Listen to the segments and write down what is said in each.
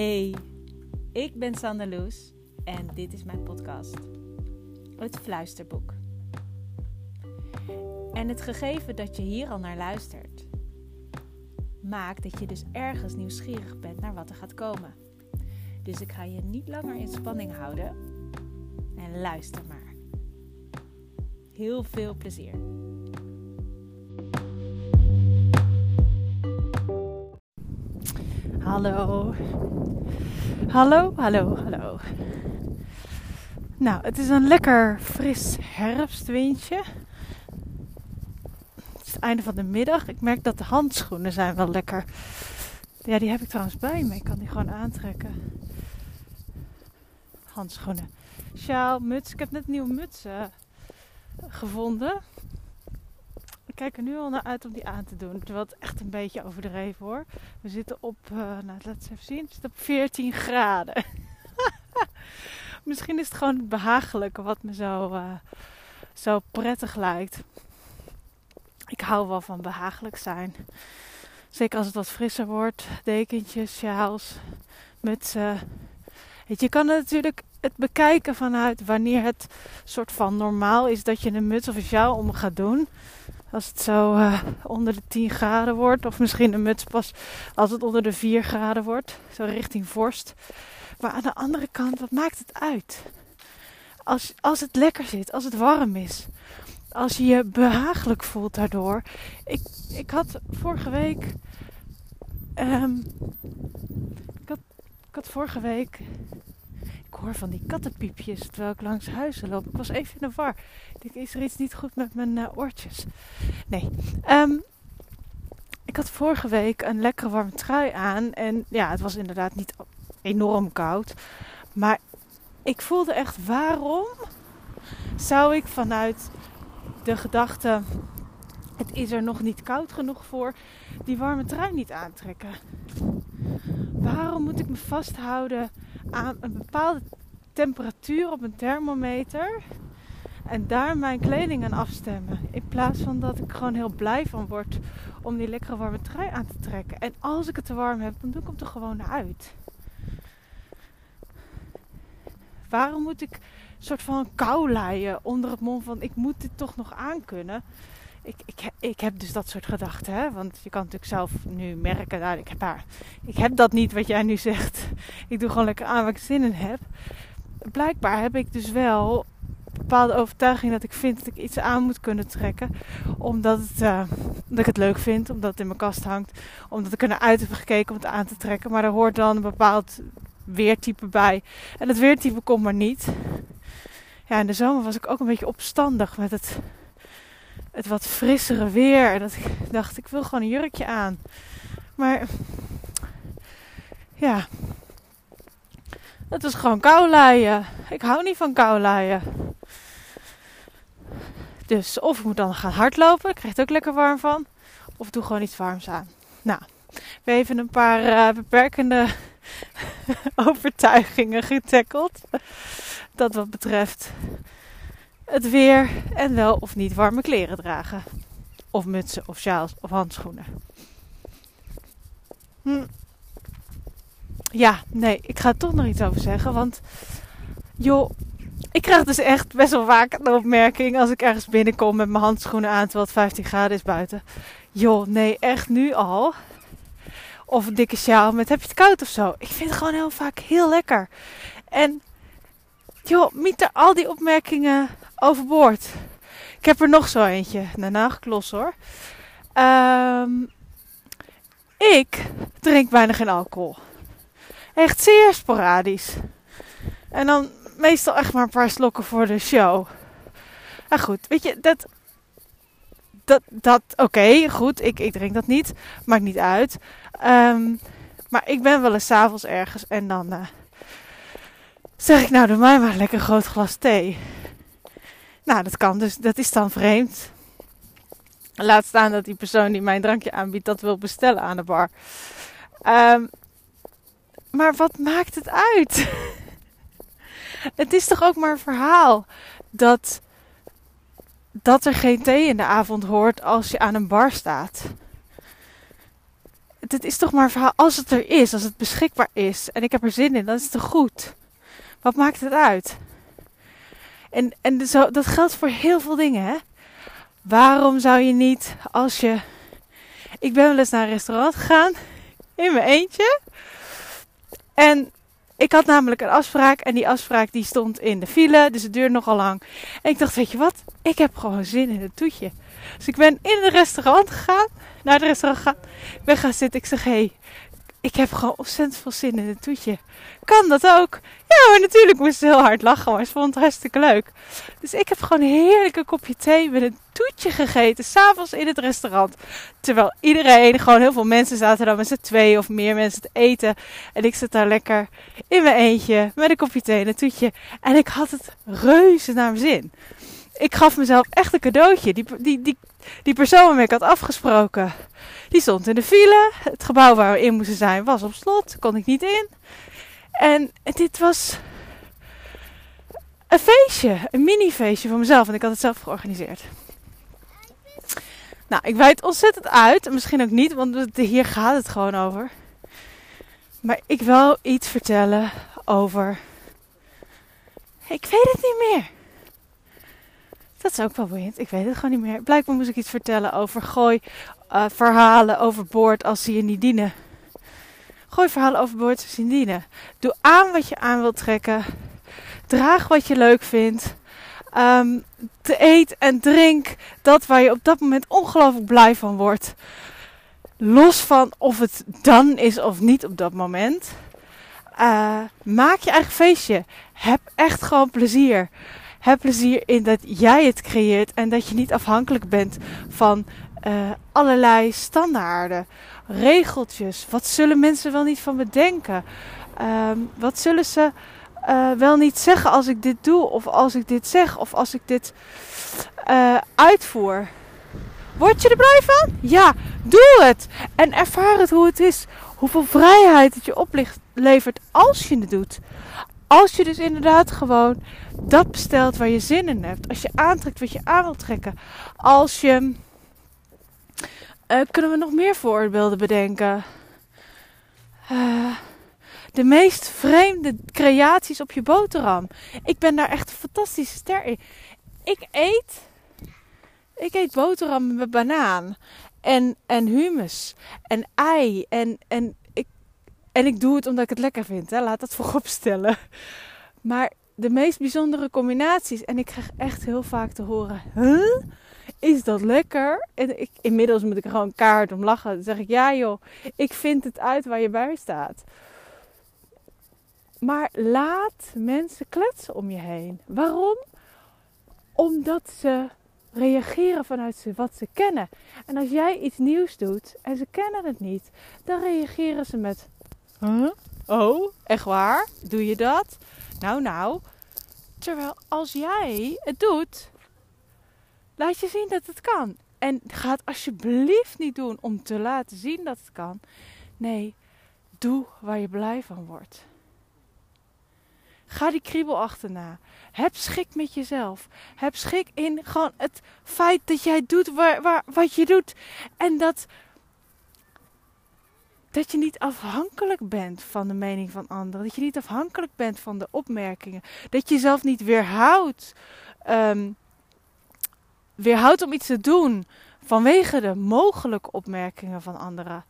Hey, ik ben Sander Loes en dit is mijn podcast, Het Fluisterboek. En het gegeven dat je hier al naar luistert, maakt dat je dus ergens nieuwsgierig bent naar wat er gaat komen. Dus ik ga je niet langer in spanning houden en luister maar. Heel veel plezier. Hallo. Hallo, hallo, hallo. Nou, het is een lekker fris herfstwindje. Het is het einde van de middag. Ik merk dat de handschoenen zijn wel lekker. Ja, die heb ik trouwens bij me. Ik kan die gewoon aantrekken. Handschoenen. Sjaal, muts. Ik heb net nieuwe muts uh, gevonden kijk er nu al naar uit om die aan te doen. Terwijl het echt een beetje overdreven hoor. We zitten op, uh, nou laten we even zien, we zitten op 14 graden. Misschien is het gewoon het behagelijke wat me zo, uh, zo prettig lijkt. Ik hou wel van behagelijk zijn. Zeker als het wat frisser wordt. Dekentjes, sjaals, mutsen. Weet je, je kan het natuurlijk het bekijken vanuit wanneer het soort van normaal is dat je een muts of een sjaal om gaat doen. Als het zo uh, onder de 10 graden wordt. Of misschien een muts pas als het onder de 4 graden wordt. Zo richting vorst. Maar aan de andere kant, wat maakt het uit? Als, als het lekker zit, als het warm is. Als je je behagelijk voelt daardoor. Ik, ik had vorige week. Um, ik, had, ik had vorige week ik hoor van die kattenpiepjes terwijl ik langs huizen loop. Ik was even in de war. Ik denk, is er iets niet goed met mijn uh, oortjes? Nee. Um, ik had vorige week een lekkere warme trui aan. En ja, het was inderdaad niet enorm koud. Maar ik voelde echt, waarom zou ik vanuit de gedachte... Het is er nog niet koud genoeg voor die warme trui niet aantrekken. Waarom moet ik me vasthouden aan een bepaalde temperatuur op een thermometer en daar mijn kleding aan afstemmen. In plaats van dat ik gewoon heel blij van word om die lekkere warme trui aan te trekken. En als ik het te warm heb, dan doe ik hem er gewoon uit. Waarom moet ik een soort van kou leien onder het mond van ik moet dit toch nog aankunnen? Ik, ik, ik heb dus dat soort gedachten. Hè? Want je kan natuurlijk zelf nu merken, nou, ik, heb heb dat niet wat jij nu zegt. Ik doe gewoon lekker aan waar ik zin in heb. Blijkbaar heb ik dus wel bepaalde overtuiging dat ik vind dat ik iets aan moet kunnen trekken. Omdat, het, uh, omdat ik het leuk vind, omdat het in mijn kast hangt. Omdat ik er naar uit heb gekeken om het aan te trekken. Maar er hoort dan een bepaald weertype bij. En het weertype komt maar niet. Ja, in de zomer was ik ook een beetje opstandig met het het wat frissere weer. En dat ik dacht, ik wil gewoon een jurkje aan. Maar ja, het was gewoon kou Ik hou niet van kou Dus of ik moet dan gaan hardlopen, ik krijg het ook lekker warm van. Of doe gewoon iets warms aan. Nou, we even een paar uh, beperkende overtuigingen getackeld. Dat wat betreft het weer en wel of niet warme kleren dragen. Of mutsen of sjaals of handschoenen. Hm. Ja, nee, ik ga toch nog iets over zeggen. Want joh, ik krijg dus echt best wel vaak de opmerking als ik ergens binnenkom met mijn handschoenen aan terwijl het 15 graden is buiten. Joh, nee, echt nu al. Of een dikke sjaal met heb je het koud of zo. Ik vind het gewoon heel vaak heel lekker. En joh, er al die opmerkingen overboord. Ik heb er nog zo eentje. Daarna geklos hoor. Um, ik drink bijna geen alcohol. Echt zeer sporadisch. En dan meestal echt maar een paar slokken voor de show. Maar goed, weet je, dat. Dat, dat oké, goed, ik, ik drink dat niet. Maakt niet uit. Um, maar ik ben wel eens avonds ergens en dan uh, zeg ik, nou, doe mij maar lekker groot glas thee. Nou, dat kan dus. Dat is dan vreemd. Laat staan dat die persoon die mijn drankje aanbiedt dat wil bestellen aan de bar. Um, maar wat maakt het uit? het is toch ook maar een verhaal dat, dat er geen thee in de avond hoort als je aan een bar staat. het is toch maar een verhaal als het er is, als het beschikbaar is en ik heb er zin in, dan is het toch goed. Wat maakt het uit? En, en zo, dat geldt voor heel veel dingen. Hè? Waarom zou je niet als je. Ik ben wel eens naar een restaurant gegaan in mijn eentje. En ik had namelijk een afspraak en die afspraak die stond in de file, dus het duurde nogal lang. En ik dacht, weet je wat? Ik heb gewoon zin in het toetje. Dus ik ben in het restaurant gegaan, naar het restaurant gegaan. Ik ben gaan zitten. Ik zeg, hé, hey, ik heb gewoon ontzettend veel zin in het toetje. Kan dat ook? Ja, maar natuurlijk moest ze heel hard lachen, maar ze vond het hartstikke leuk. Dus ik heb gewoon een heerlijke kopje thee met een toetje gegeten, s'avonds in het restaurant. Terwijl iedereen, gewoon heel veel mensen zaten dan met z'n twee of meer mensen te eten. En ik zat daar lekker in mijn eentje met een kopje thee en een toetje. En ik had het reuze naar mijn zin. Ik gaf mezelf echt een cadeautje. Die, die, die, die persoon waarmee ik had afgesproken, die stond in de file. Het gebouw waar we in moesten zijn was op slot, kon ik niet in. En dit was een feestje, een mini-feestje voor mezelf. En ik had het zelf georganiseerd. Nou, ik wijd ontzettend uit. Misschien ook niet, want hier gaat het gewoon over. Maar ik wil iets vertellen over. Ik weet het niet meer. Dat is ook wel boeiend. Ik weet het gewoon niet meer. Blijkbaar moest ik iets vertellen over gooi uh, verhalen overboord als ze je niet dienen. Gooi verhalen overboord als ze je niet dienen. Doe aan wat je aan wilt trekken. Draag wat je leuk vindt. Um, te eet en drink dat waar je op dat moment ongelooflijk blij van wordt. Los van of het dan is of niet op dat moment. Uh, maak je eigen feestje. Heb echt gewoon plezier. Heb plezier in dat jij het creëert en dat je niet afhankelijk bent van uh, allerlei standaarden, regeltjes. Wat zullen mensen wel niet van me denken? Uh, wat zullen ze uh, wel niet zeggen als ik dit doe, of als ik dit zeg, of als ik dit uh, uitvoer? Word je er blij van? Ja, doe het. En ervaar het hoe het is. Hoeveel vrijheid het je oplevert als je het doet. Als je dus inderdaad gewoon dat bestelt waar je zin in hebt. Als je aantrekt wat je aan wilt trekken. Als je. Uh, kunnen we nog meer voorbeelden bedenken? Uh, de meest vreemde creaties op je boterham. Ik ben daar echt een fantastische ster in. Ik eet. Ik eet boterham met banaan. En, en hummus. En ei. En, en, en ik doe het omdat ik het lekker vind. Hè. Laat dat voorop stellen. Maar de meest bijzondere combinaties. En ik krijg echt heel vaak te horen: huh? Is dat lekker? En ik, inmiddels moet ik er gewoon kaart om lachen. Dan zeg ik: Ja, joh, ik vind het uit waar je bij staat. Maar laat mensen kletsen om je heen. Waarom? Omdat ze reageren vanuit wat ze kennen. En als jij iets nieuws doet en ze kennen het niet, dan reageren ze met: Oh, echt waar? Doe je dat? Nou, nou. Terwijl als jij het doet, laat je zien dat het kan. En ga het alsjeblieft niet doen om te laten zien dat het kan. Nee, doe waar je blij van wordt. Ga die kriebel achterna. Heb schik met jezelf. Heb schik in gewoon het feit dat jij doet waar, wat je doet. En dat, dat je niet afhankelijk bent van de mening van anderen. Dat je niet afhankelijk bent van de opmerkingen. Dat je jezelf niet weerhoudt. Um, weerhoudt om iets te doen vanwege de mogelijke opmerkingen van anderen.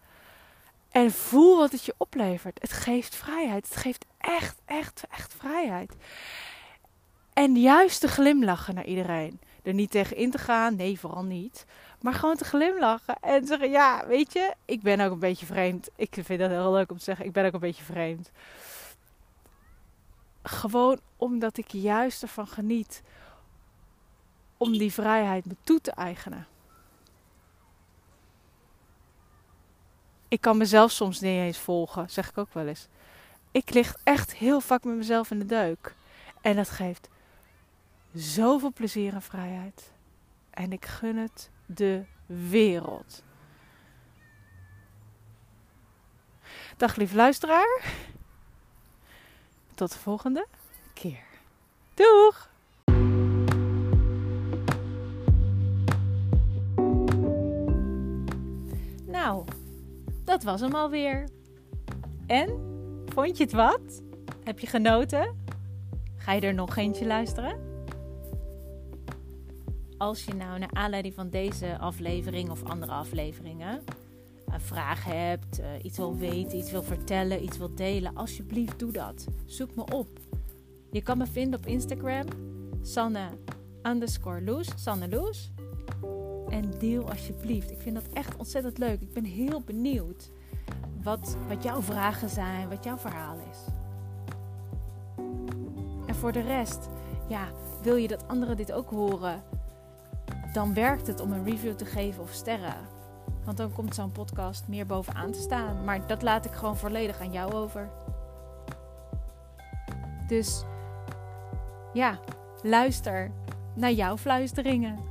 En voel wat het je oplevert. Het geeft vrijheid. Het geeft echt, echt, echt vrijheid. En juist te glimlachen naar iedereen. Er niet tegen in te gaan, nee, vooral niet. Maar gewoon te glimlachen en zeggen: Ja, weet je, ik ben ook een beetje vreemd. Ik vind dat heel leuk om te zeggen: Ik ben ook een beetje vreemd. Gewoon omdat ik juist ervan geniet om die vrijheid me toe te eigenen. Ik kan mezelf soms niet eens volgen, zeg ik ook wel eens. Ik lig echt heel vaak met mezelf in de deuk. En dat geeft zoveel plezier en vrijheid. En ik gun het de wereld. Dag lief luisteraar. Tot de volgende keer. Doeg! Nou dat was hem alweer. En? Vond je het wat? Heb je genoten? Ga je er nog eentje luisteren? Als je nou naar aanleiding van deze aflevering of andere afleveringen een vraag hebt, uh, iets wil weten, iets wil vertellen, iets wil delen, alsjeblieft doe dat. Zoek me op. Je kan me vinden op Instagram, Sanne underscore Loes, Sanne Loes. En deel alsjeblieft. Ik vind dat echt ontzettend leuk. Ik ben heel benieuwd wat, wat jouw vragen zijn, wat jouw verhaal is. En voor de rest, ja, wil je dat anderen dit ook horen? Dan werkt het om een review te geven of sterren. Want dan komt zo'n podcast meer bovenaan te staan. Maar dat laat ik gewoon volledig aan jou over. Dus ja, luister naar jouw fluisteringen.